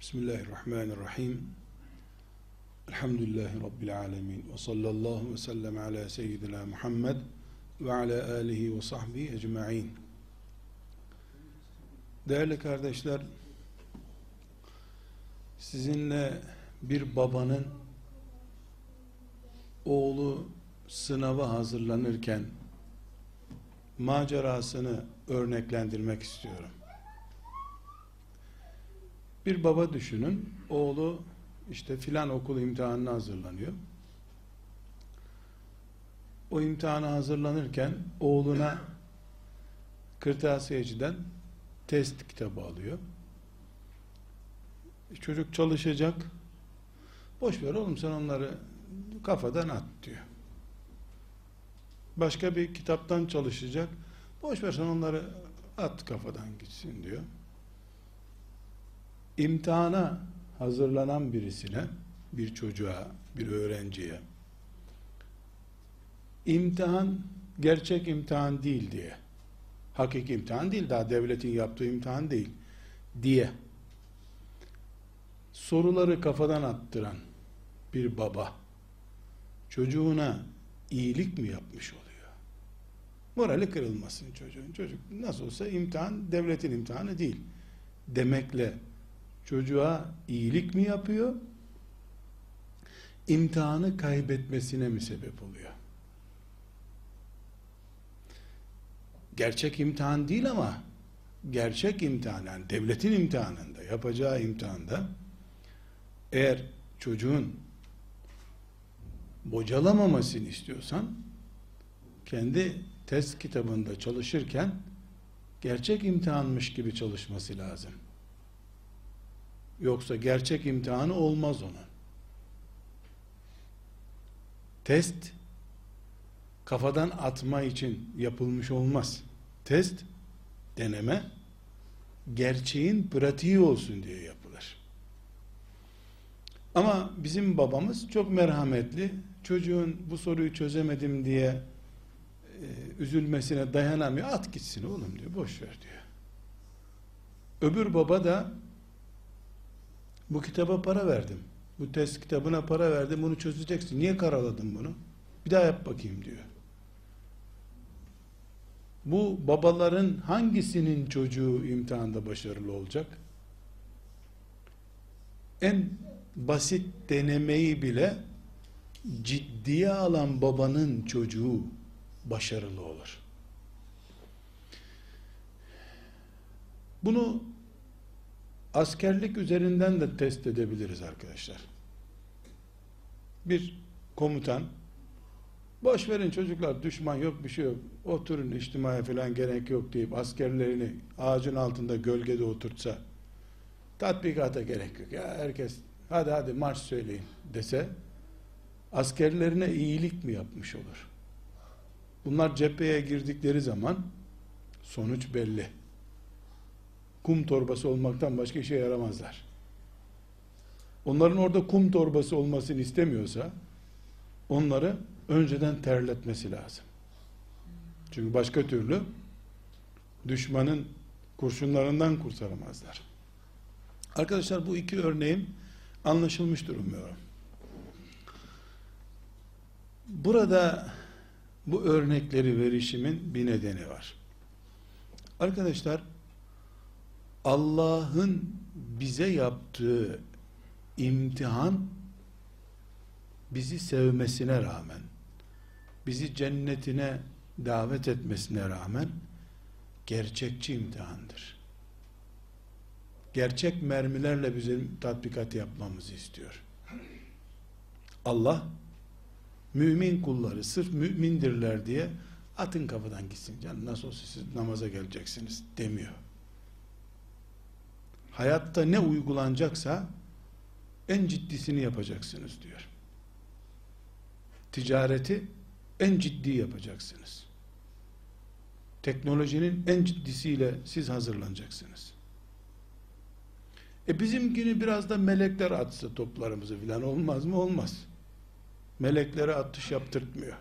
Bismillahirrahmanirrahim. Elhamdülillahi Rabbil alemin. Ve sallallahu ve sellem ala seyyidina Muhammed ve ala alihi ve sahbihi ecma'in. Değerli kardeşler, sizinle bir babanın oğlu sınava hazırlanırken macerasını örneklendirmek istiyorum. Bir baba düşünün, oğlu işte filan okul imtihanına hazırlanıyor. O imtihana hazırlanırken oğluna kırtasiyeciden test kitabı alıyor. Çocuk çalışacak. Boş ver oğlum sen onları kafadan at diyor. Başka bir kitaptan çalışacak. Boş ver sen onları at kafadan gitsin diyor. İmtihana hazırlanan birisine, bir çocuğa, bir öğrenciye imtihan gerçek imtihan değil diye hakiki imtihan değil daha devletin yaptığı imtihan değil diye soruları kafadan attıran bir baba çocuğuna iyilik mi yapmış oluyor? Morali kırılmasın çocuğun. Çocuk nasıl olsa imtihan devletin imtihanı değil. Demekle çocuğa iyilik mi yapıyor? İmtihanı kaybetmesine mi sebep oluyor? Gerçek imtihan değil ama gerçek imtihan yani devletin imtihanında yapacağı imtihanda eğer çocuğun bocalamamasını istiyorsan kendi test kitabında çalışırken gerçek imtihanmış gibi çalışması lazım. Yoksa gerçek imtihanı olmaz onun. Test kafadan atma için yapılmış olmaz. Test deneme gerçeğin pratiği olsun diye yapılır. Ama bizim babamız çok merhametli. Çocuğun bu soruyu çözemedim diye e, üzülmesine dayanamıyor. At gitsin oğlum diyor. Boş ver diyor. Öbür baba da bu kitaba para verdim. Bu test kitabına para verdim. Bunu çözeceksin. Niye karaladın bunu? Bir daha yap bakayım diyor. Bu babaların hangisinin çocuğu imtihanda başarılı olacak? En basit denemeyi bile ciddiye alan babanın çocuğu başarılı olur. Bunu askerlik üzerinden de test edebiliriz arkadaşlar. Bir komutan boş verin çocuklar düşman yok bir şey yok oturun içtimaya falan gerek yok deyip askerlerini ağacın altında gölgede oturtsa tatbikata gerek yok ya herkes hadi hadi marş söyleyin dese askerlerine iyilik mi yapmış olur? Bunlar cepheye girdikleri zaman sonuç belli. Kum torbası olmaktan başka işe yaramazlar. Onların orada kum torbası olmasını istemiyorsa onları önceden terletmesi lazım. Çünkü başka türlü düşmanın kurşunlarından kurtaramazlar. Arkadaşlar bu iki örneğim anlaşılmıştır umuyorum. Burada bu örnekleri verişimin bir nedeni var. Arkadaşlar Allah'ın bize yaptığı imtihan bizi sevmesine rağmen bizi cennetine davet etmesine rağmen gerçekçi imtihandır. Gerçek mermilerle bizim tatbikat yapmamızı istiyor. Allah mümin kulları sırf mümindirler diye atın kafadan gitsin canım nasıl olsa siz namaza geleceksiniz demiyor. Hayatta ne uygulanacaksa en ciddisini yapacaksınız diyor. Ticareti en ciddi yapacaksınız. Teknolojinin en ciddisiyle siz hazırlanacaksınız. E bizimkini biraz da melekler atsa toplarımızı filan olmaz mı? Olmaz. Meleklere atış yaptırtmıyor.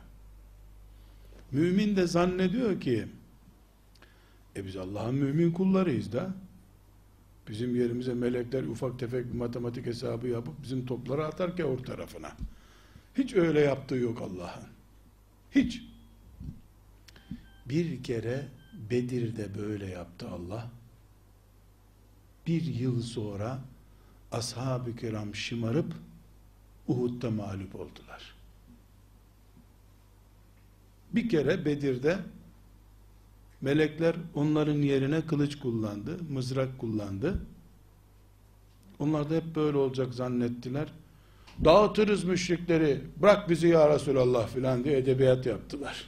Mümin de zannediyor ki e biz Allah'ın mümin kullarıyız da Bizim yerimize melekler ufak tefek bir matematik hesabı yapıp bizim topları atar ki or tarafına. Hiç öyle yaptığı yok Allah'ın. Hiç. Bir kere Bedir'de böyle yaptı Allah. Bir yıl sonra ashab-ı kiram şımarıp Uhud'da mağlup oldular. Bir kere Bedir'de melekler onların yerine kılıç kullandı, mızrak kullandı. Onlar da hep böyle olacak zannettiler. Dağıtırız müşrikleri, bırak bizi ya Resulallah filan diye edebiyat yaptılar.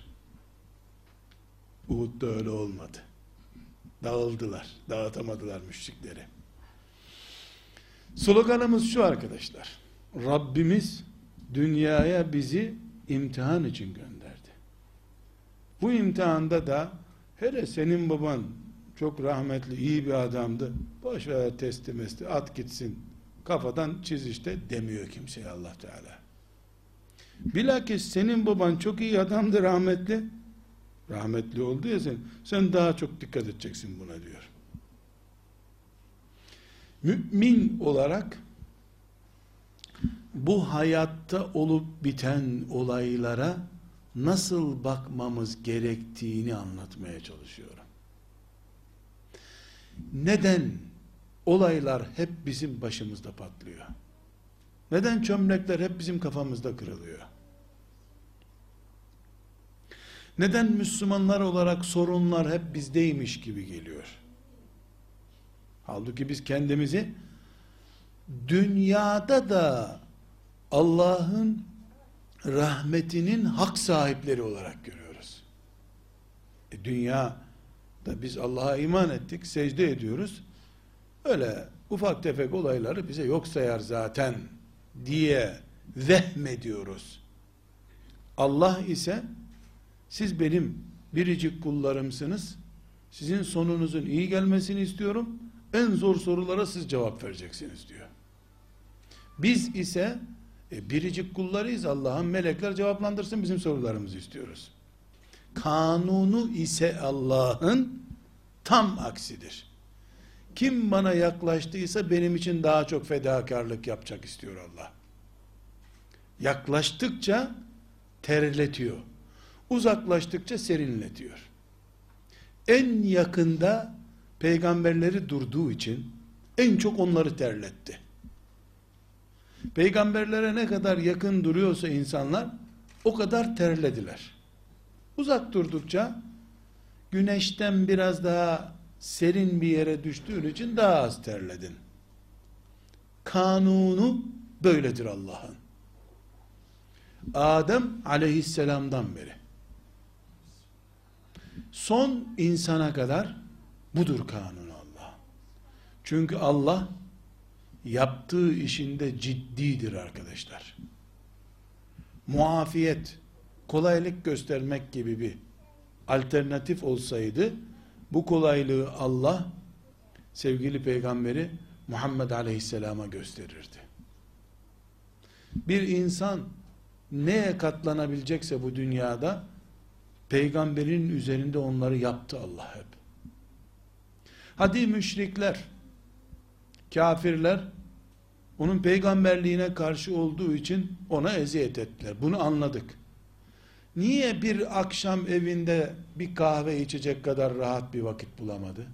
Uhud'da öyle olmadı. Dağıldılar, dağıtamadılar müşrikleri. Sloganımız şu arkadaşlar. Rabbimiz dünyaya bizi imtihan için gönderdi. Bu imtihanda da hele senin baban çok rahmetli iyi bir adamdı. Boş ver testi mesti at gitsin. Kafadan çiz işte demiyor kimseye Allah Teala. Bilakis senin baban çok iyi adamdı rahmetli. Rahmetli oldu ya sen. Sen daha çok dikkat edeceksin buna diyor. Mümin olarak bu hayatta olup biten olaylara nasıl bakmamız gerektiğini anlatmaya çalışıyorum. Neden olaylar hep bizim başımızda patlıyor? Neden çömlekler hep bizim kafamızda kırılıyor? Neden Müslümanlar olarak sorunlar hep bizdeymiş gibi geliyor? Halbuki biz kendimizi dünyada da Allah'ın rahmetinin hak sahipleri olarak görüyoruz. E dünya da biz Allah'a iman ettik, secde ediyoruz. Öyle ufak tefek olayları bize yok sayar zaten diye vehmediyoruz. Allah ise siz benim biricik kullarımsınız. Sizin sonunuzun iyi gelmesini istiyorum. En zor sorulara siz cevap vereceksiniz diyor. Biz ise e, biricik kullarıyız Allah'ın melekler cevaplandırsın bizim sorularımızı istiyoruz. Kanunu ise Allah'ın tam aksidir. Kim bana yaklaştıysa benim için daha çok fedakarlık yapacak istiyor Allah. Yaklaştıkça terletiyor. Uzaklaştıkça serinletiyor. En yakında peygamberleri durduğu için en çok onları terletti. Peygamberlere ne kadar yakın duruyorsa insanlar o kadar terlediler. Uzak durdukça güneşten biraz daha serin bir yere düştüğün için daha az terledin. Kanunu böyledir Allah'ın. Adem aleyhisselamdan beri son insana kadar budur kanunu Allah. Çünkü Allah yaptığı işinde ciddidir arkadaşlar. Muafiyet, kolaylık göstermek gibi bir alternatif olsaydı, bu kolaylığı Allah, sevgili peygamberi Muhammed Aleyhisselam'a gösterirdi. Bir insan neye katlanabilecekse bu dünyada, peygamberin üzerinde onları yaptı Allah hep. Hadi müşrikler, kafirler onun peygamberliğine karşı olduğu için ona eziyet ettiler. Bunu anladık. Niye bir akşam evinde bir kahve içecek kadar rahat bir vakit bulamadı?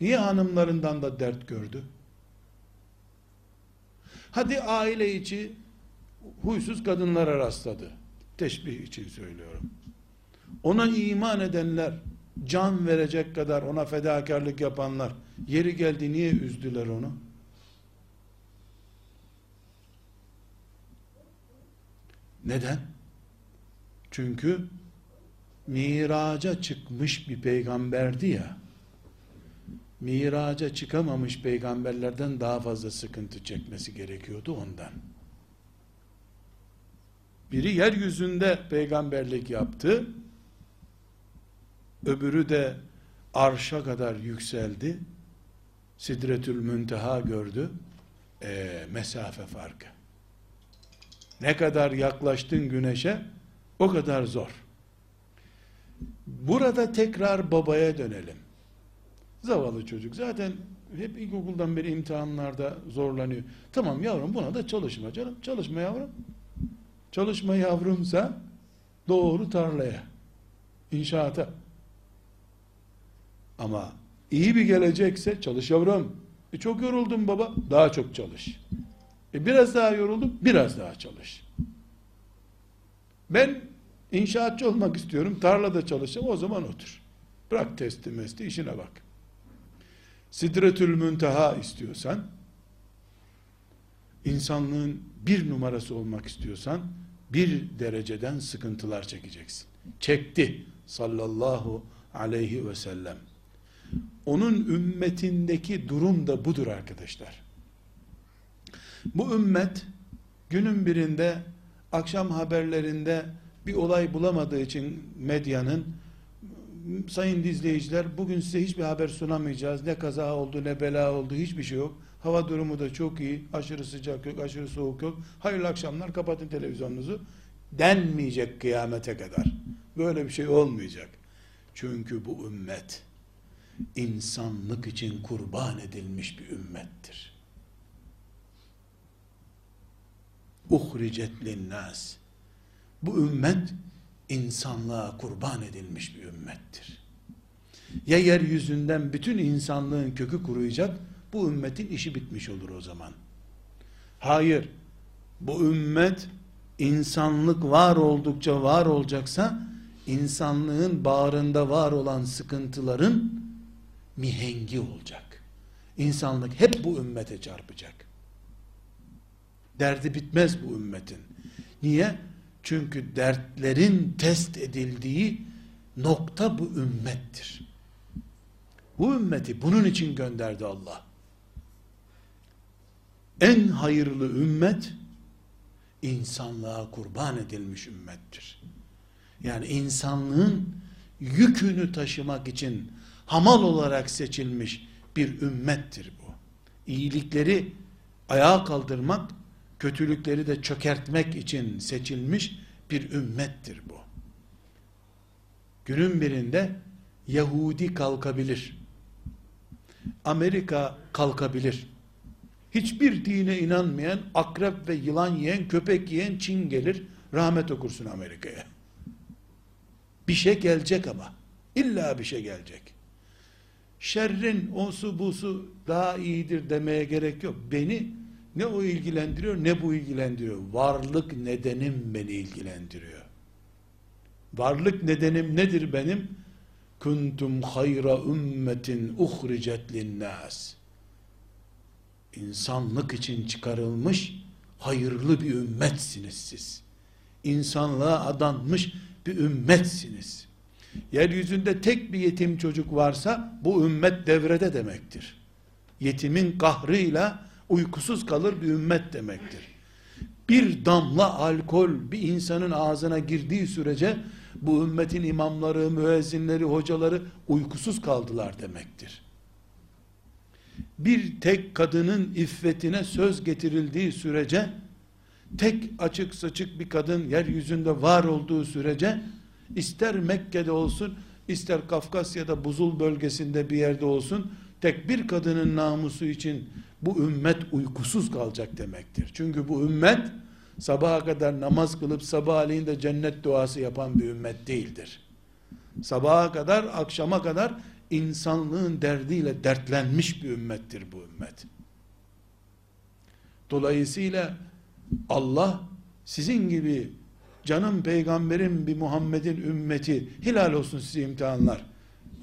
Niye hanımlarından da dert gördü? Hadi aile içi huysuz kadınlara rastladı. Teşbih için söylüyorum. Ona iman edenler can verecek kadar ona fedakarlık yapanlar yeri geldi niye üzdüler onu? Neden? Çünkü miraca çıkmış bir peygamberdi ya. Miraca çıkamamış peygamberlerden daha fazla sıkıntı çekmesi gerekiyordu ondan. Biri yeryüzünde peygamberlik yaptı öbürü de arşa kadar yükseldi. Sidretül Münteha gördü. E, mesafe farkı. Ne kadar yaklaştın güneşe o kadar zor. Burada tekrar babaya dönelim. Zavallı çocuk. Zaten hep ilkokuldan beri imtihanlarda zorlanıyor. Tamam yavrum buna da çalışma canım. Çalışma yavrum. Çalışma yavrumsa doğru tarlaya, inşaata. Ama iyi bir gelecekse çalış yavrum. E çok yoruldum baba. Daha çok çalış. E biraz daha yoruldum. Biraz daha çalış. Ben inşaatçı olmak istiyorum. Tarlada çalışacağım. O zaman otur. Bırak testi mesti işine bak. Sidretül münteha istiyorsan insanlığın bir numarası olmak istiyorsan bir dereceden sıkıntılar çekeceksin. Çekti sallallahu aleyhi ve sellem. Onun ümmetindeki durum da budur arkadaşlar. Bu ümmet günün birinde akşam haberlerinde bir olay bulamadığı için medyanın sayın izleyiciler bugün size hiçbir haber sunamayacağız. Ne kaza oldu ne bela oldu hiçbir şey yok. Hava durumu da çok iyi. Aşırı sıcak yok, aşırı soğuk yok. Hayırlı akşamlar kapatın televizyonunuzu. Denmeyecek kıyamete kadar. Böyle bir şey olmayacak. Çünkü bu ümmet insanlık için kurban edilmiş bir ümmettir. Uhricet linnas. Bu ümmet insanlığa kurban edilmiş bir ümmettir. Ya yeryüzünden bütün insanlığın kökü kuruyacak, bu ümmetin işi bitmiş olur o zaman. Hayır, bu ümmet insanlık var oldukça var olacaksa, insanlığın bağrında var olan sıkıntıların mihengi olacak. İnsanlık hep bu ümmete çarpacak. Derdi bitmez bu ümmetin. Niye? Çünkü dertlerin test edildiği nokta bu ümmettir. Bu ümmeti bunun için gönderdi Allah. En hayırlı ümmet insanlığa kurban edilmiş ümmettir. Yani insanlığın yükünü taşımak için hamal olarak seçilmiş bir ümmettir bu. İyilikleri ayağa kaldırmak, kötülükleri de çökertmek için seçilmiş bir ümmettir bu. Günün birinde Yahudi kalkabilir. Amerika kalkabilir. Hiçbir dine inanmayan, akrep ve yılan yiyen, köpek yiyen Çin gelir, rahmet okursun Amerika'ya. Bir şey gelecek ama. İlla bir şey gelecek. Şerrin osu busu daha iyidir demeye gerek yok. Beni ne o ilgilendiriyor ne bu ilgilendiriyor. Varlık nedenim beni ilgilendiriyor. Varlık nedenim nedir benim? Kuntum hayra ümmetin uhricet linnas. İnsanlık için çıkarılmış hayırlı bir ümmetsiniz siz. İnsanlığa adanmış bir ümmetsiniz. Yeryüzünde tek bir yetim çocuk varsa bu ümmet devrede demektir. Yetimin kahrıyla uykusuz kalır bir ümmet demektir. Bir damla alkol bir insanın ağzına girdiği sürece bu ümmetin imamları, müezzinleri, hocaları uykusuz kaldılar demektir. Bir tek kadının iffetine söz getirildiği sürece tek açık saçık bir kadın yeryüzünde var olduğu sürece ister Mekke'de olsun ister Kafkasya'da buzul bölgesinde bir yerde olsun tek bir kadının namusu için bu ümmet uykusuz kalacak demektir. Çünkü bu ümmet sabaha kadar namaz kılıp sabahleyin de cennet duası yapan bir ümmet değildir. Sabaha kadar akşama kadar insanlığın derdiyle dertlenmiş bir ümmettir bu ümmet. Dolayısıyla Allah sizin gibi canım peygamberin bir Muhammed'in ümmeti hilal olsun size imtihanlar.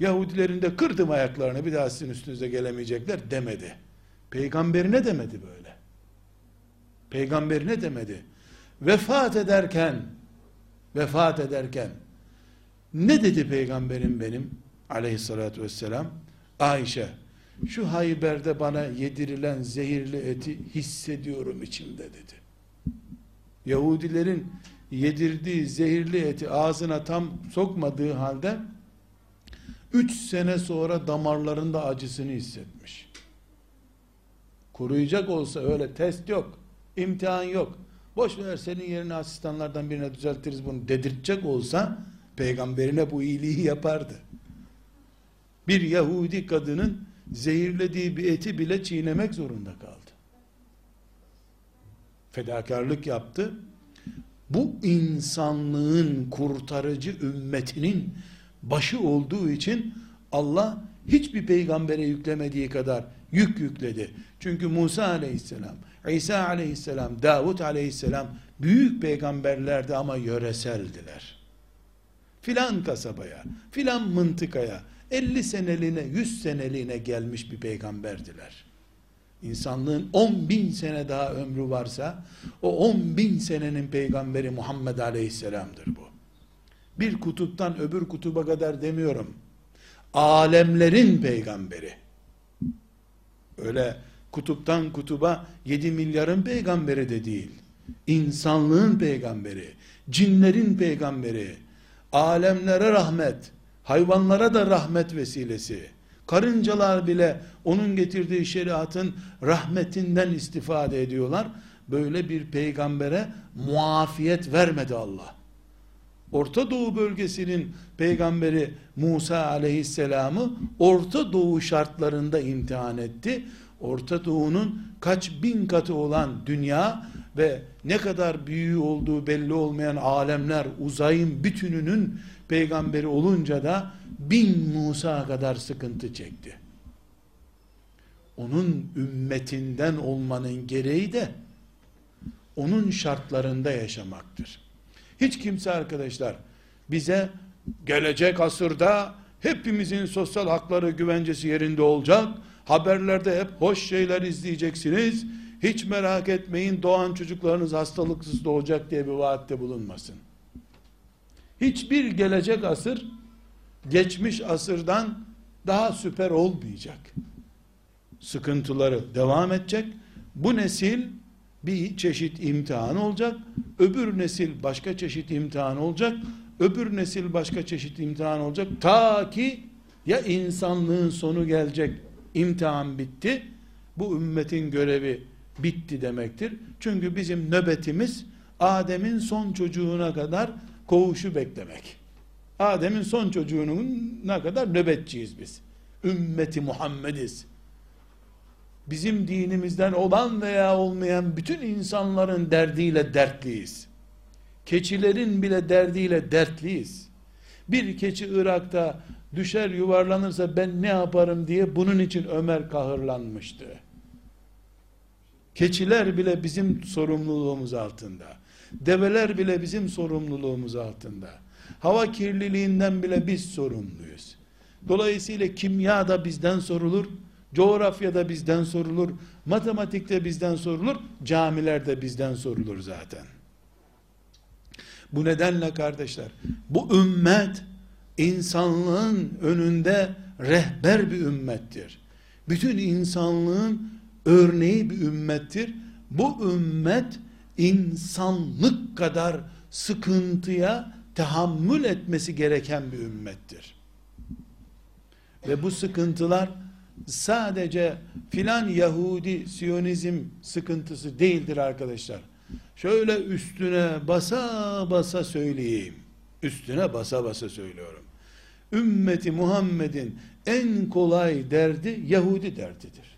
Yahudilerin de kırdım ayaklarını bir daha sizin üstünüze gelemeyecekler demedi. Peygamberine demedi böyle. Peygamberine demedi. Vefat ederken vefat ederken ne dedi peygamberim benim aleyhissalatü vesselam Ayşe şu Hayber'de bana yedirilen zehirli eti hissediyorum içimde dedi. Yahudilerin yedirdiği zehirli eti ağzına tam sokmadığı halde üç sene sonra damarlarında acısını hissetmiş. Kuruyacak olsa öyle test yok, imtihan yok. Boş ver senin yerine asistanlardan birine düzeltiriz bunu dedirtecek olsa peygamberine bu iyiliği yapardı. Bir Yahudi kadının zehirlediği bir eti bile çiğnemek zorunda kaldı. Fedakarlık yaptı. Bu insanlığın kurtarıcı ümmetinin başı olduğu için Allah hiçbir peygambere yüklemediği kadar yük yükledi. Çünkü Musa aleyhisselam, İsa aleyhisselam, Davut aleyhisselam büyük peygamberlerdi ama yöreseldiler. Filan kasabaya, filan mıntıkaya 50 seneliğine, 100 seneliğine gelmiş bir peygamberdiler. İnsanlığın 10 bin sene daha ömrü varsa o 10 bin senenin peygamberi Muhammed Aleyhisselam'dır bu. Bir kutuptan öbür kutuba kadar demiyorum. Alemlerin peygamberi. Öyle kutuptan kutuba 7 milyarın peygamberi de değil. İnsanlığın peygamberi, cinlerin peygamberi, alemlere rahmet, hayvanlara da rahmet vesilesi. Karıncalar bile onun getirdiği şeriatın rahmetinden istifade ediyorlar. Böyle bir peygambere muafiyet vermedi Allah. Orta Doğu bölgesinin peygamberi Musa aleyhisselamı Orta Doğu şartlarında imtihan etti. Orta Doğu'nun kaç bin katı olan dünya ve ne kadar büyüğü olduğu belli olmayan alemler uzayın bütününün peygamberi olunca da bin Musa kadar sıkıntı çekti. Onun ümmetinden olmanın gereği de onun şartlarında yaşamaktır. Hiç kimse arkadaşlar bize gelecek asırda hepimizin sosyal hakları güvencesi yerinde olacak. Haberlerde hep hoş şeyler izleyeceksiniz. Hiç merak etmeyin doğan çocuklarınız hastalıksız doğacak diye bir vaatte bulunmasın. Hiçbir gelecek asır geçmiş asırdan daha süper olmayacak. Sıkıntıları devam edecek. Bu nesil bir çeşit imtihan olacak. Öbür nesil başka çeşit imtihan olacak. Öbür nesil başka çeşit imtihan olacak. Ta ki ya insanlığın sonu gelecek. imtihan bitti. Bu ümmetin görevi bitti demektir. Çünkü bizim nöbetimiz Adem'in son çocuğuna kadar kovuşu beklemek. Adem'in son çocuğunun ne kadar nöbetçiyiz biz. Ümmeti Muhammediz. Bizim dinimizden olan veya olmayan bütün insanların derdiyle dertliyiz. Keçilerin bile derdiyle dertliyiz. Bir keçi Irak'ta düşer yuvarlanırsa ben ne yaparım diye bunun için Ömer kahırlanmıştı. Keçiler bile bizim sorumluluğumuz altında. Develer bile bizim sorumluluğumuz altında. Hava kirliliğinden bile biz sorumluyuz. Dolayısıyla kimya da bizden sorulur, coğrafya da bizden sorulur, matematikte bizden sorulur, camilerde bizden sorulur zaten. Bu nedenle kardeşler, bu ümmet insanlığın önünde rehber bir ümmettir. Bütün insanlığın örneği bir ümmettir. Bu ümmet insanlık kadar sıkıntıya tahammül etmesi gereken bir ümmettir. Ve bu sıkıntılar sadece filan Yahudi Siyonizm sıkıntısı değildir arkadaşlar. Şöyle üstüne basa basa söyleyeyim. Üstüne basa basa söylüyorum. Ümmeti Muhammed'in en kolay derdi Yahudi derdidir.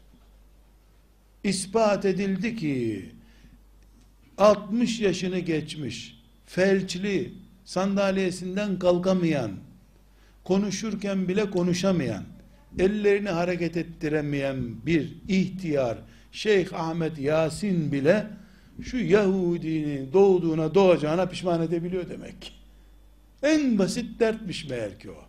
İspat edildi ki 60 yaşını geçmiş, felçli, sandalyesinden kalkamayan, konuşurken bile konuşamayan, ellerini hareket ettiremeyen bir ihtiyar, Şeyh Ahmet Yasin bile şu Yahudinin doğduğuna doğacağına pişman edebiliyor demek En basit dertmiş meğer ki o.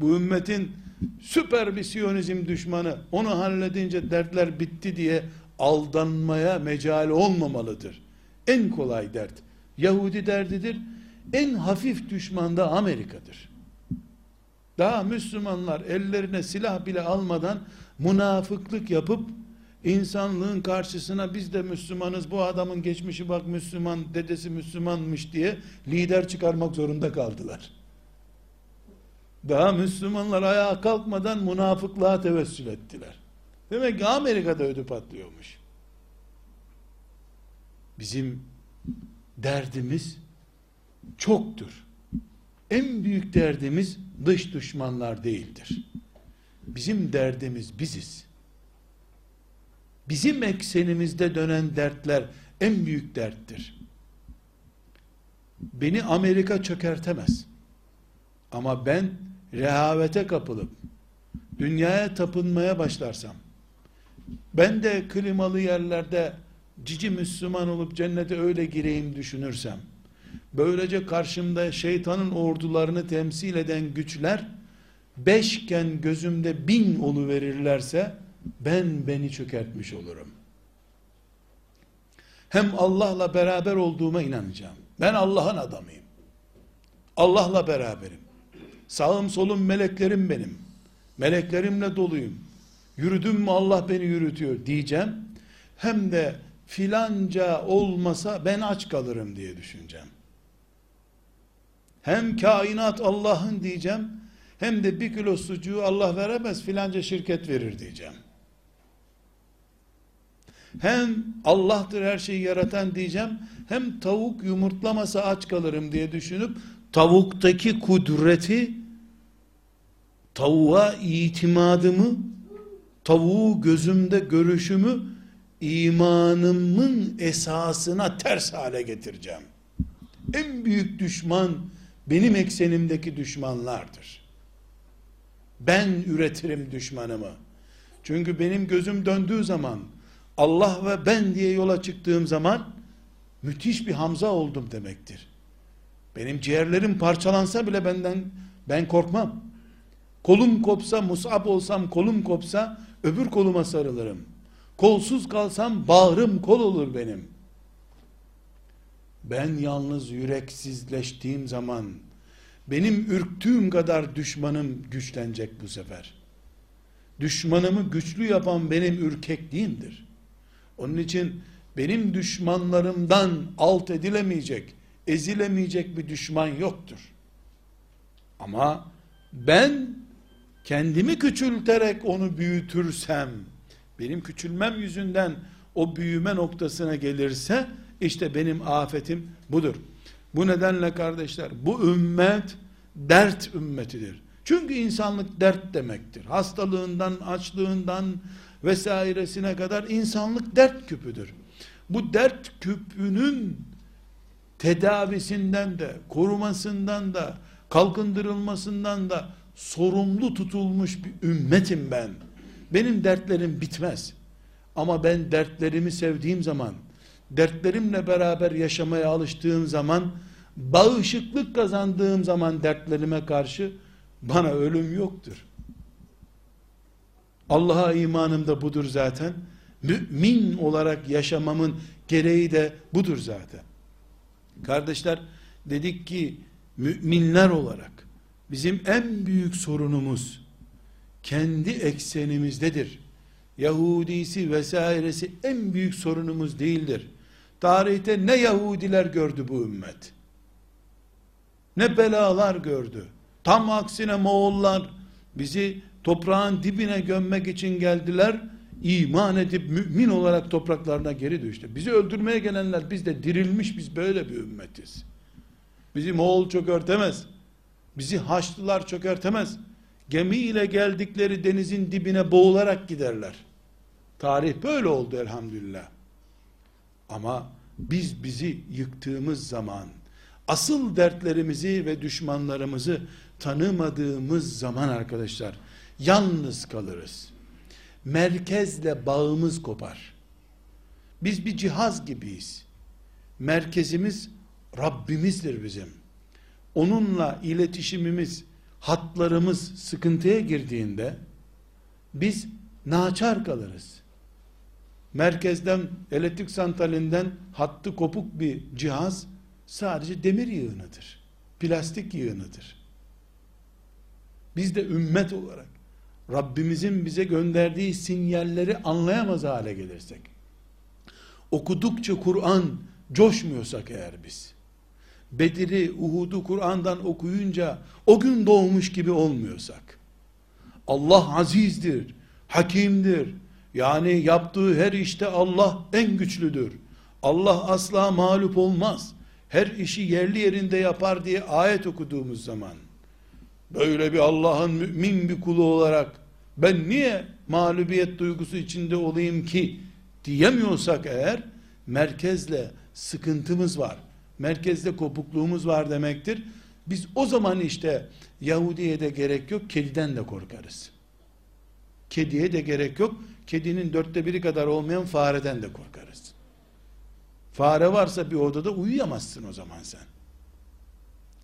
Bu ümmetin süper bir siyonizm düşmanı onu halledince dertler bitti diye aldanmaya mecal olmamalıdır. En kolay dert Yahudi derdidir. En hafif düşman da Amerika'dır. Daha Müslümanlar ellerine silah bile almadan münafıklık yapıp insanlığın karşısına biz de Müslümanız bu adamın geçmişi bak Müslüman dedesi Müslümanmış diye lider çıkarmak zorunda kaldılar. Daha Müslümanlar ayağa kalkmadan münafıklığa tevessül ettiler. Demek ki Amerika'da ödü patlıyormuş. Bizim derdimiz çoktur. En büyük derdimiz dış düşmanlar değildir. Bizim derdimiz biziz. Bizim eksenimizde dönen dertler en büyük derttir. Beni Amerika çökertemez. Ama ben rehavete kapılıp dünyaya tapınmaya başlarsam ben de klimalı yerlerde cici Müslüman olup cennete öyle gireyim düşünürsem böylece karşımda şeytanın ordularını temsil eden güçler beşken gözümde bin olu verirlerse ben beni çökertmiş olurum. Hem Allah'la beraber olduğuma inanacağım. Ben Allah'ın adamıyım. Allah'la beraberim. Sağım solum meleklerim benim. Meleklerimle doluyum. Yürüdüm mü Allah beni yürütüyor diyeceğim. Hem de filanca olmasa ben aç kalırım diye düşüneceğim. Hem kainat Allah'ın diyeceğim. Hem de bir kilo sucuğu Allah veremez filanca şirket verir diyeceğim. Hem Allah'tır her şeyi yaratan diyeceğim. Hem tavuk yumurtlamasa aç kalırım diye düşünüp tavuktaki kudreti tavuğa itimadımı tavuğu gözümde görüşümü imanımın esasına ters hale getireceğim. En büyük düşman benim eksenimdeki düşmanlardır. Ben üretirim düşmanımı. Çünkü benim gözüm döndüğü zaman Allah ve ben diye yola çıktığım zaman müthiş bir Hamza oldum demektir. Benim ciğerlerim parçalansa bile benden ben korkmam. Kolum kopsa, musab olsam, kolum kopsa öbür koluma sarılırım. Kolsuz kalsam bağrım kol olur benim. Ben yalnız yüreksizleştiğim zaman benim ürktüğüm kadar düşmanım güçlenecek bu sefer. Düşmanımı güçlü yapan benim ürkekliğimdir. Onun için benim düşmanlarımdan alt edilemeyecek, ezilemeyecek bir düşman yoktur. Ama ben kendimi küçülterek onu büyütürsem, benim küçülmem yüzünden o büyüme noktasına gelirse, işte benim afetim budur. Bu nedenle kardeşler, bu ümmet dert ümmetidir. Çünkü insanlık dert demektir. Hastalığından, açlığından vesairesine kadar insanlık dert küpüdür. Bu dert küpünün tedavisinden de, korumasından da, kalkındırılmasından da sorumlu tutulmuş bir ümmetim ben. Benim dertlerim bitmez. Ama ben dertlerimi sevdiğim zaman, dertlerimle beraber yaşamaya alıştığım zaman, bağışıklık kazandığım zaman dertlerime karşı bana ölüm yoktur. Allah'a imanım da budur zaten. Mümin olarak yaşamamın gereği de budur zaten. Kardeşler dedik ki müminler olarak bizim en büyük sorunumuz kendi eksenimizdedir. Yahudisi vesairesi en büyük sorunumuz değildir. Tarihte ne Yahudiler gördü bu ümmet? Ne belalar gördü? Tam aksine Moğollar bizi toprağın dibine gömmek için geldiler. İman edip mümin olarak topraklarına geri düştü. Bizi öldürmeye gelenler biz de dirilmiş biz böyle bir ümmetiz. Bizi Moğol çökertemez. Bizi Haçlılar çökertemez. Gemiyle geldikleri denizin dibine boğularak giderler. Tarih böyle oldu elhamdülillah. Ama biz bizi yıktığımız zaman asıl dertlerimizi ve düşmanlarımızı tanımadığımız zaman arkadaşlar yalnız kalırız. Merkezle bağımız kopar. Biz bir cihaz gibiyiz. Merkezimiz Rabbimizdir bizim. Onunla iletişimimiz, hatlarımız sıkıntıya girdiğinde biz naçar kalırız. Merkezden, elektrik santralinden hattı kopuk bir cihaz sadece demir yığınıdır. Plastik yığınıdır. Biz de ümmet olarak Rabbimizin bize gönderdiği sinyalleri anlayamaz hale gelirsek, okudukça Kur'an coşmuyorsak eğer biz, Bedir'i, Uhud'u Kur'an'dan okuyunca o gün doğmuş gibi olmuyorsak, Allah azizdir, hakimdir, yani yaptığı her işte Allah en güçlüdür. Allah asla mağlup olmaz. her işi yerli yerinde yapar diye ayet okuduğumuz zaman böyle bir Allah'ın mümin bir kulu olarak ben niye mağlubiyet duygusu içinde olayım ki diyemiyorsak eğer merkezle sıkıntımız var. Merkezde kopukluğumuz var demektir. Biz o zaman işte Yahudi'ye de gerek yok, kediden de korkarız. Kediye de gerek yok, kedinin dörtte biri kadar olmayan fareden de korkarız. Fare varsa bir odada uyuyamazsın o zaman sen.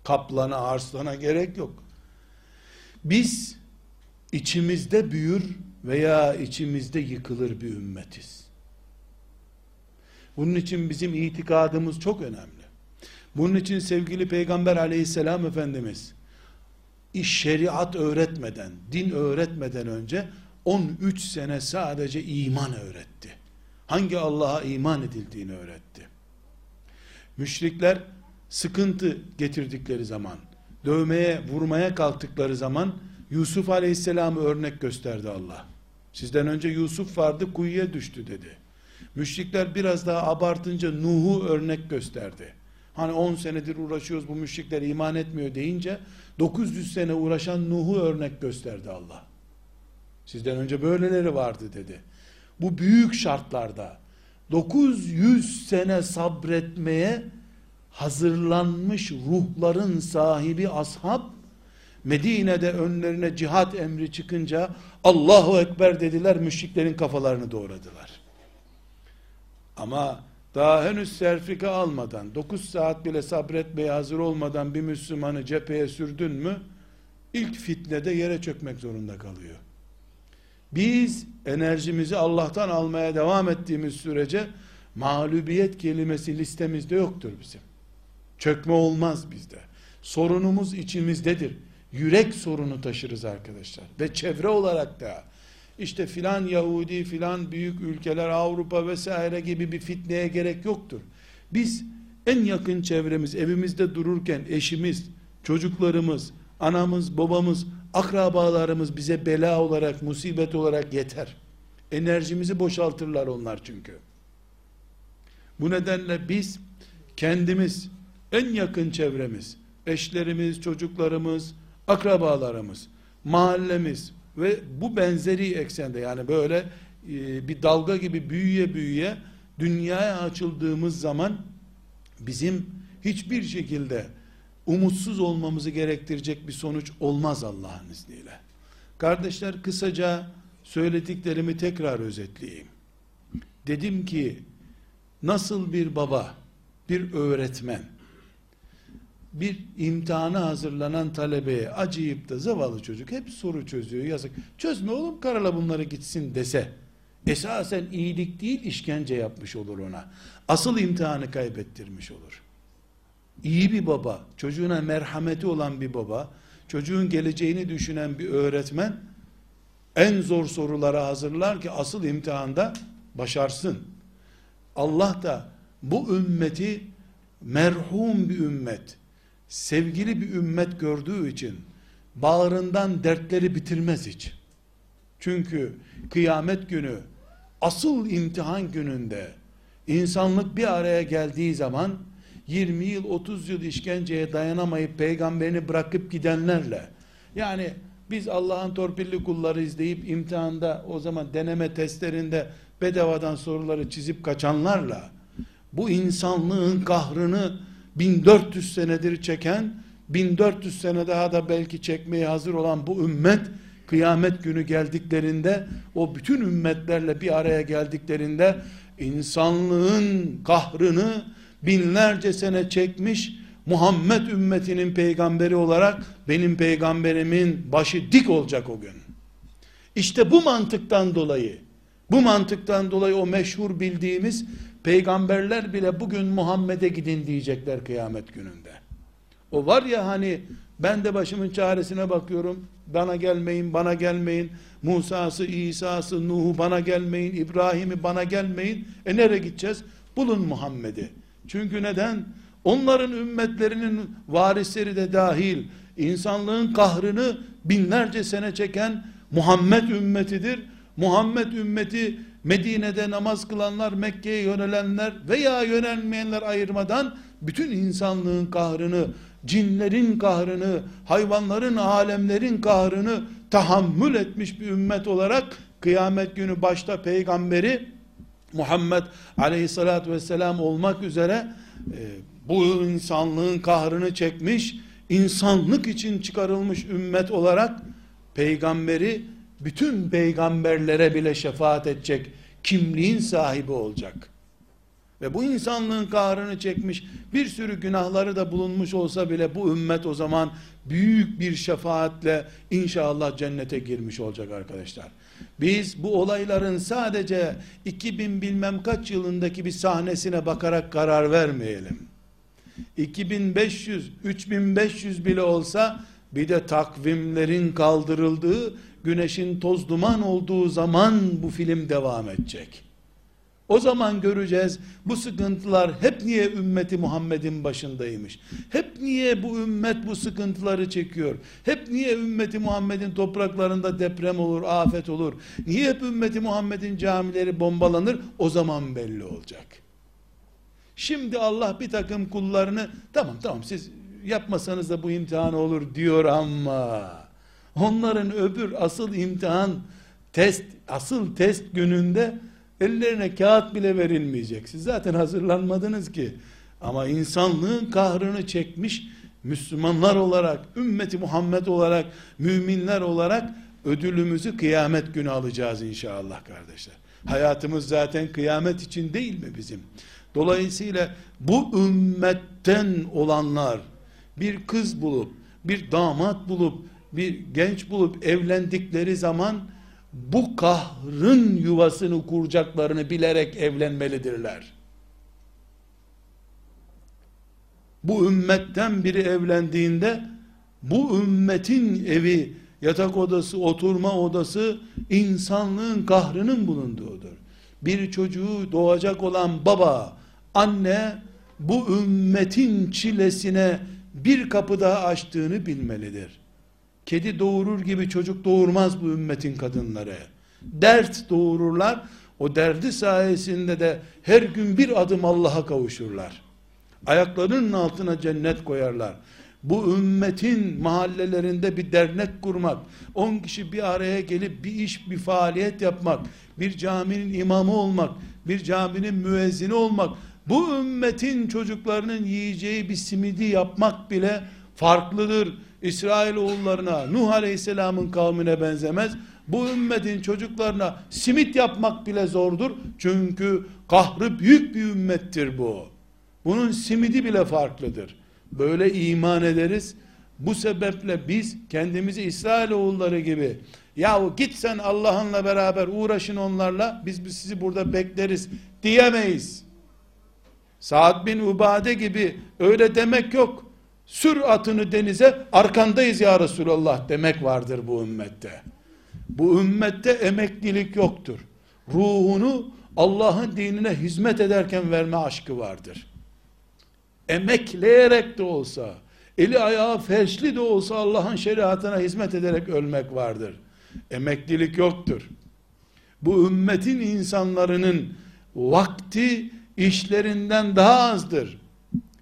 Kaplana, arslana gerek yok. Biz içimizde büyür veya içimizde yıkılır bir ümmetiz. Bunun için bizim itikadımız çok önemli. Bunun için sevgili Peygamber aleyhisselam Efendimiz şeriat öğretmeden, din öğretmeden önce 13 sene sadece iman öğretti. Hangi Allah'a iman edildiğini öğretti. Müşrikler sıkıntı getirdikleri zaman, dövmeye, vurmaya kalktıkları zaman Yusuf Aleyhisselam'ı örnek gösterdi Allah. Sizden önce Yusuf vardı, kuyuya düştü dedi. Müşrikler biraz daha abartınca Nuh'u örnek gösterdi. Hani 10 senedir uğraşıyoruz bu müşrikler iman etmiyor deyince 900 sene uğraşan Nuh'u örnek gösterdi Allah. Sizden önce böyleleri vardı dedi. Bu büyük şartlarda 900 sene sabretmeye hazırlanmış ruhların sahibi ashab Medine'de önlerine cihat emri çıkınca Allahu Ekber dediler müşriklerin kafalarını doğradılar. Ama daha henüz serfika almadan 9 saat bile sabretmeye hazır olmadan bir Müslümanı cepheye sürdün mü ilk fitnede yere çökmek zorunda kalıyor. Biz enerjimizi Allah'tan almaya devam ettiğimiz sürece mağlubiyet kelimesi listemizde yoktur bizim. Çökme olmaz bizde. Sorunumuz içimizdedir. Yürek sorunu taşırız arkadaşlar. Ve çevre olarak da işte filan Yahudi filan büyük ülkeler Avrupa vesaire gibi bir fitneye gerek yoktur. Biz en yakın çevremiz evimizde dururken eşimiz, çocuklarımız, anamız, babamız, akrabalarımız bize bela olarak, musibet olarak yeter. Enerjimizi boşaltırlar onlar çünkü. Bu nedenle biz kendimiz, en yakın çevremiz, eşlerimiz, çocuklarımız, akrabalarımız, mahallemiz ve bu benzeri eksende yani böyle e, bir dalga gibi büyüye büyüye dünyaya açıldığımız zaman bizim hiçbir şekilde umutsuz olmamızı gerektirecek bir sonuç olmaz Allah'ın izniyle. Kardeşler kısaca söylediklerimi tekrar özetleyeyim. Dedim ki nasıl bir baba, bir öğretmen, bir imtihana hazırlanan talebeye acıyıp da zavallı çocuk hep soru çözüyor yazık. Çözme oğlum karala bunları gitsin dese esasen iyilik değil işkence yapmış olur ona. Asıl imtihanı kaybettirmiş olur. İyi bir baba, çocuğuna merhameti olan bir baba, çocuğun geleceğini düşünen bir öğretmen en zor sorulara hazırlar ki asıl imtihanda başarsın. Allah da bu ümmeti merhum bir ümmet, sevgili bir ümmet gördüğü için bağrından dertleri bitirmez hiç. Çünkü kıyamet günü asıl imtihan gününde insanlık bir araya geldiği zaman 20 yıl 30 yıl işkenceye dayanamayıp peygamberini bırakıp gidenlerle yani biz Allah'ın torpilli kulları izleyip imtihanda o zaman deneme testlerinde bedavadan soruları çizip kaçanlarla bu insanlığın kahrını 1400 senedir çeken 1400 sene daha da belki çekmeye hazır olan bu ümmet kıyamet günü geldiklerinde o bütün ümmetlerle bir araya geldiklerinde insanlığın kahrını binlerce sene çekmiş Muhammed ümmetinin peygamberi olarak benim peygamberimin başı dik olacak o gün. İşte bu mantıktan dolayı bu mantıktan dolayı o meşhur bildiğimiz peygamberler bile bugün Muhammed'e gidin diyecekler kıyamet gününde. O var ya hani ben de başımın çaresine bakıyorum. Bana gelmeyin, bana gelmeyin. Musa'sı, İsa'sı, Nuh'u bana gelmeyin. İbrahim'i bana gelmeyin. E nereye gideceğiz? Bulun Muhammed'i. Çünkü neden? Onların ümmetlerinin varisleri de dahil insanlığın kahrını binlerce sene çeken Muhammed ümmetidir. Muhammed ümmeti Medine'de namaz kılanlar, Mekke'ye yönelenler veya yönelmeyenler ayırmadan bütün insanlığın kahrını, cinlerin kahrını, hayvanların, alemlerin kahrını tahammül etmiş bir ümmet olarak kıyamet günü başta peygamberi Muhammed aleyhissalatü vesselam olmak üzere e, bu insanlığın kahrını çekmiş, insanlık için çıkarılmış ümmet olarak peygamberi bütün peygamberlere bile şefaat edecek kimliğin sahibi olacak. Ve bu insanlığın kahrını çekmiş, bir sürü günahları da bulunmuş olsa bile bu ümmet o zaman büyük bir şefaatle inşallah cennete girmiş olacak arkadaşlar. Biz bu olayların sadece 2000 bilmem kaç yılındaki bir sahnesine bakarak karar vermeyelim. 2500, 3500 bile olsa bir de takvimlerin kaldırıldığı, güneşin toz duman olduğu zaman bu film devam edecek. O zaman göreceğiz bu sıkıntılar hep niye ümmeti Muhammed'in başındaymış? Hep niye bu ümmet bu sıkıntıları çekiyor? Hep niye ümmeti Muhammed'in topraklarında deprem olur, afet olur? Niye hep ümmeti Muhammed'in camileri bombalanır? O zaman belli olacak. Şimdi Allah bir takım kullarını tamam tamam siz yapmasanız da bu imtihan olur diyor ama onların öbür asıl imtihan test asıl test gününde Ellerine kağıt bile verilmeyecek. Siz zaten hazırlanmadınız ki. Ama insanlığın kahrını çekmiş Müslümanlar olarak, ümmeti Muhammed olarak, müminler olarak ödülümüzü kıyamet günü alacağız inşallah kardeşler. Hayatımız zaten kıyamet için değil mi bizim? Dolayısıyla bu ümmetten olanlar bir kız bulup, bir damat bulup, bir genç bulup evlendikleri zaman bu kahrın yuvasını kuracaklarını bilerek evlenmelidirler. Bu ümmetten biri evlendiğinde bu ümmetin evi, yatak odası, oturma odası insanlığın kahrının bulunduğudur. Bir çocuğu doğacak olan baba, anne bu ümmetin çilesine bir kapı daha açtığını bilmelidir. Kedi doğurur gibi çocuk doğurmaz bu ümmetin kadınları. Dert doğururlar. O derdi sayesinde de her gün bir adım Allah'a kavuşurlar. Ayaklarının altına cennet koyarlar. Bu ümmetin mahallelerinde bir dernek kurmak, on kişi bir araya gelip bir iş, bir faaliyet yapmak, bir caminin imamı olmak, bir caminin müezzini olmak, bu ümmetin çocuklarının yiyeceği bir simidi yapmak bile farklıdır İsrail oğullarına, Nuh Aleyhisselam'ın kavmine benzemez. Bu ümmetin çocuklarına simit yapmak bile zordur. Çünkü kahrı büyük bir ümmettir bu. Bunun simidi bile farklıdır. Böyle iman ederiz. Bu sebeple biz kendimizi İsrail oğulları gibi yahu git sen Allah'ınla beraber uğraşın onlarla biz, biz sizi burada bekleriz diyemeyiz. Saad bin Ubade gibi öyle demek yok sür atını denize arkandayız ya Resulallah demek vardır bu ümmette. Bu ümmette emeklilik yoktur. Ruhunu Allah'ın dinine hizmet ederken verme aşkı vardır. Emekleyerek de olsa, eli ayağı felçli de olsa Allah'ın şeriatına hizmet ederek ölmek vardır. Emeklilik yoktur. Bu ümmetin insanların vakti işlerinden daha azdır.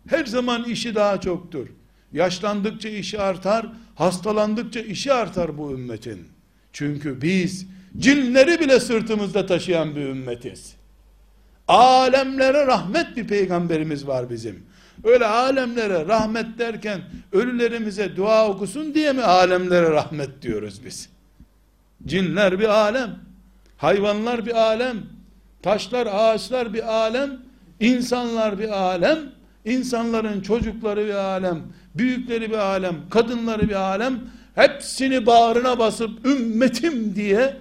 Her zaman işi daha çoktur. Yaşlandıkça işi artar, hastalandıkça işi artar bu ümmetin. Çünkü biz cinleri bile sırtımızda taşıyan bir ümmetiz. Alemlere rahmet bir peygamberimiz var bizim. Öyle alemlere rahmet derken ölülerimize dua okusun diye mi alemlere rahmet diyoruz biz? Cinler bir alem, hayvanlar bir alem, taşlar, ağaçlar bir alem, insanlar bir alem, insanların çocukları bir alem, büyükleri bir alem, kadınları bir alem, hepsini bağrına basıp ümmetim diye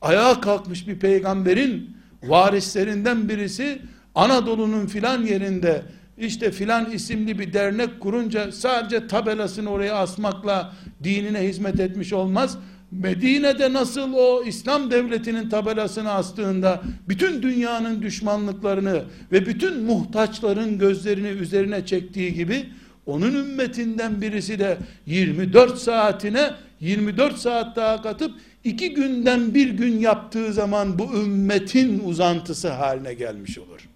ayağa kalkmış bir peygamberin varislerinden birisi Anadolu'nun filan yerinde işte filan isimli bir dernek kurunca sadece tabelasını oraya asmakla dinine hizmet etmiş olmaz. Medine'de nasıl o İslam devletinin tabelasını astığında bütün dünyanın düşmanlıklarını ve bütün muhtaçların gözlerini üzerine çektiği gibi onun ümmetinden birisi de 24 saatine 24 saat daha katıp iki günden bir gün yaptığı zaman bu ümmetin uzantısı haline gelmiş olur.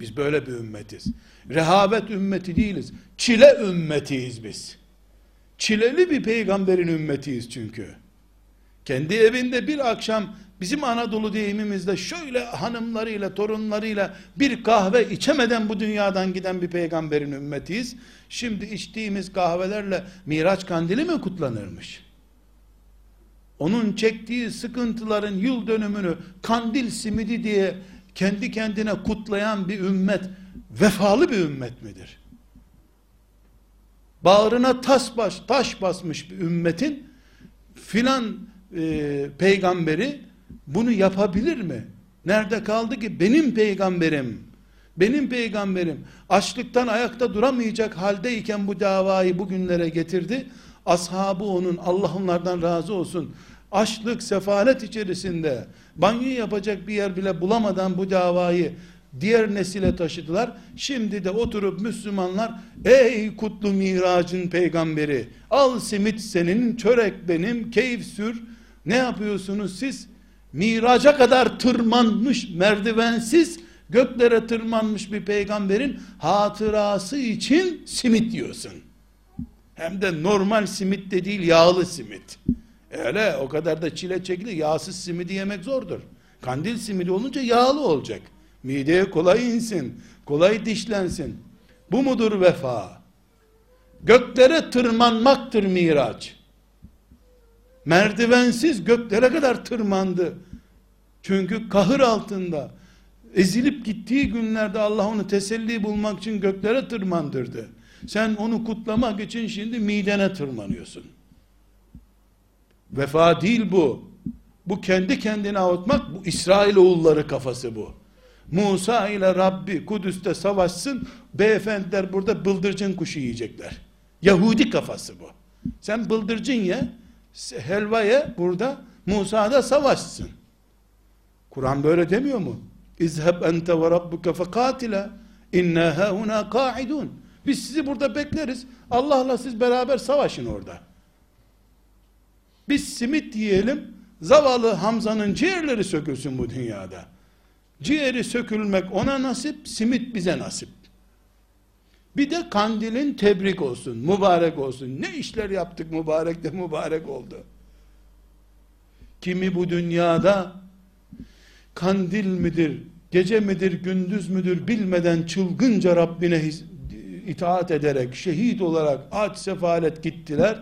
Biz böyle bir ümmetiz. Rehavet ümmeti değiliz. Çile ümmetiyiz biz. Çileli bir peygamberin ümmetiyiz çünkü. Kendi evinde bir akşam bizim Anadolu deyimimizde şöyle hanımlarıyla, torunlarıyla bir kahve içemeden bu dünyadan giden bir peygamberin ümmetiyiz. Şimdi içtiğimiz kahvelerle Miraç kandili mi kutlanırmış? Onun çektiği sıkıntıların yıl dönümünü kandil simidi diye kendi kendine kutlayan bir ümmet vefalı bir ümmet midir? Bağrına tas baş, taş basmış bir ümmetin filan e, peygamberi bunu yapabilir mi? Nerede kaldı ki benim peygamberim benim peygamberim açlıktan ayakta duramayacak haldeyken bu davayı bugünlere getirdi. Ashabı onun Allah onlardan razı olsun. Açlık, sefalet içerisinde banyo yapacak bir yer bile bulamadan bu davayı diğer nesile taşıdılar. Şimdi de oturup Müslümanlar ey kutlu miracın peygamberi al simit senin çörek benim keyif sür ne yapıyorsunuz siz? Miraca kadar tırmanmış merdivensiz göklere tırmanmış bir peygamberin hatırası için simit yiyorsun. Hem de normal simit de değil yağlı simit. Öyle o kadar da çile çekilir. Yağsız simidi yemek zordur. Kandil simidi olunca yağlı olacak. Mideye kolay insin. Kolay dişlensin. Bu mudur vefa? Göklere tırmanmaktır miraç. Merdivensiz göklere kadar tırmandı. Çünkü kahır altında ezilip gittiği günlerde Allah onu teselli bulmak için göklere tırmandırdı. Sen onu kutlamak için şimdi midene tırmanıyorsun. Vefa değil bu. Bu kendi kendine avutmak, bu İsrail oğulları kafası bu. Musa ile Rabbi Kudüs'te savaşsın, beyefendiler burada bıldırcın kuşu yiyecekler. Yahudi kafası bu. Sen bıldırcın ye, helva ye burada, Musa da savaşsın. Kur'an böyle demiyor mu? İzheb ente ve rabbuke fekatila inna hauna kaidun. Biz sizi burada bekleriz. Allah'la siz beraber savaşın orada. Biz simit yiyelim. Zavallı Hamza'nın ciğerleri sökülsün bu dünyada. Ciğeri sökülmek ona nasip, simit bize nasip. Bir de kandilin tebrik olsun, mübarek olsun. Ne işler yaptık mübarek de mübarek oldu. Kimi bu dünyada kandil midir, gece midir, gündüz müdür bilmeden çılgınca Rabbine itaat ederek, şehit olarak aç sefalet gittiler.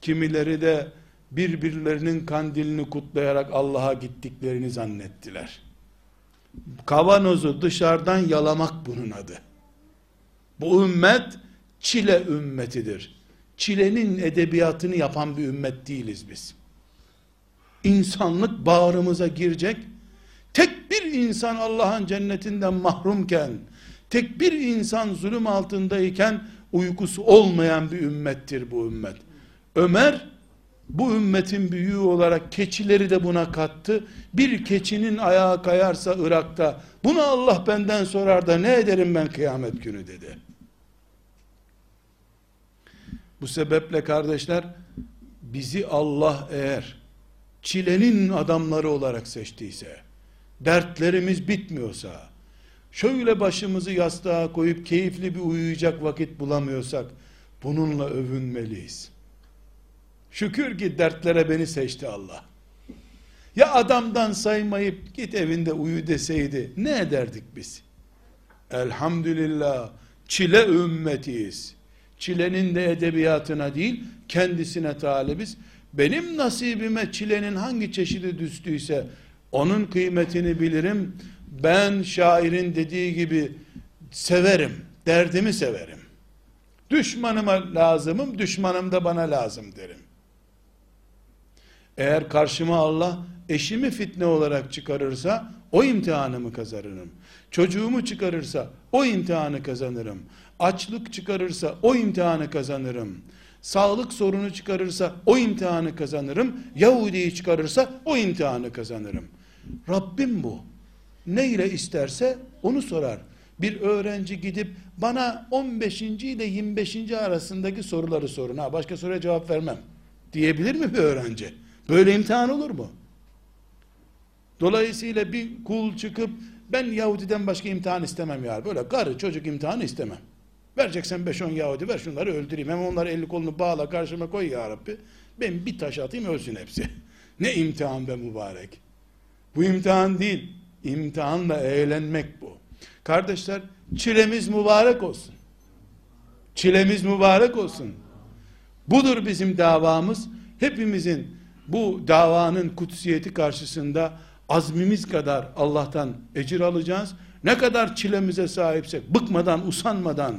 Kimileri de birbirlerinin kandilini kutlayarak Allah'a gittiklerini zannettiler. Kavanozu dışarıdan yalamak bunun adı. Bu ümmet çile ümmetidir. Çilenin edebiyatını yapan bir ümmet değiliz biz. İnsanlık bağrımıza girecek. Tek bir insan Allah'ın cennetinden mahrumken, tek bir insan zulüm altındayken uykusu olmayan bir ümmettir bu ümmet. Ömer bu ümmetin büyüğü olarak keçileri de buna kattı. Bir keçinin ayağı kayarsa Irak'ta bunu Allah benden sorar da ne ederim ben kıyamet günü dedi. Bu sebeple kardeşler bizi Allah eğer çilenin adamları olarak seçtiyse dertlerimiz bitmiyorsa şöyle başımızı yastığa koyup keyifli bir uyuyacak vakit bulamıyorsak bununla övünmeliyiz. Şükür ki dertlere beni seçti Allah. Ya adamdan saymayıp git evinde uyu deseydi ne ederdik biz? Elhamdülillah çile ümmetiyiz. Çilenin de edebiyatına değil kendisine talibiz. Benim nasibime çilenin hangi çeşidi düştüyse onun kıymetini bilirim. Ben şairin dediği gibi severim. Derdimi severim. Düşmanıma lazımım, düşmanım da bana lazım derim. Eğer karşıma Allah eşimi fitne olarak çıkarırsa o imtihanımı kazanırım. Çocuğumu çıkarırsa o imtihanı kazanırım. Açlık çıkarırsa o imtihanı kazanırım. Sağlık sorunu çıkarırsa o imtihanı kazanırım. Yahudi'yi çıkarırsa o imtihanı kazanırım. Rabbim bu. Ne ile isterse onu sorar. Bir öğrenci gidip bana 15. ile 25. arasındaki soruları sorun. Ha başka soruya cevap vermem. Diyebilir mi bir öğrenci? Böyle imtihan olur mu? Dolayısıyla bir kul çıkıp ben Yahudiden başka imtihan istemem ya. Böyle karı çocuk imtihanı istemem. Vereceksen 5-10 Yahudi ver şunları öldüreyim. Hem onları elini kolunu bağla karşıma koy ya Rabbi. Ben bir taş atayım ölsün hepsi. ne imtihan be mübarek. Bu imtihan değil. İmtihanla eğlenmek bu. Kardeşler çilemiz mübarek olsun. Çilemiz mübarek olsun. Budur bizim davamız. Hepimizin bu davanın kutsiyeti karşısında azmimiz kadar Allah'tan ecir alacağız. Ne kadar çilemize sahipsek, bıkmadan, usanmadan,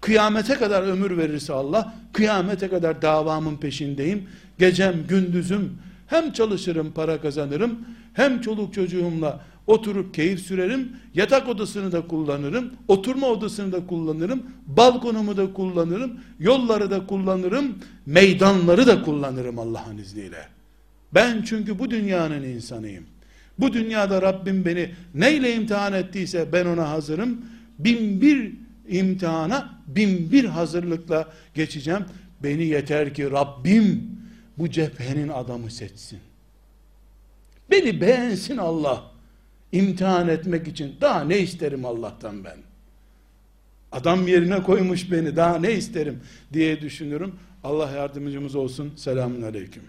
kıyamete kadar ömür verirse Allah, kıyamete kadar davamın peşindeyim. Gecem, gündüzüm, hem çalışırım, para kazanırım, hem çoluk çocuğumla oturup keyif sürerim, yatak odasını da kullanırım, oturma odasını da kullanırım, balkonumu da kullanırım, yolları da kullanırım, meydanları da kullanırım Allah'ın izniyle. Ben çünkü bu dünyanın insanıyım. Bu dünyada Rabbim beni neyle imtihan ettiyse ben ona hazırım. Bin bir imtihana bin bir hazırlıkla geçeceğim. Beni yeter ki Rabbim bu cephenin adamı seçsin. Beni beğensin Allah. İmtihan etmek için daha ne isterim Allah'tan ben? Adam yerine koymuş beni daha ne isterim diye düşünürüm. Allah yardımcımız olsun. Selamun Aleyküm.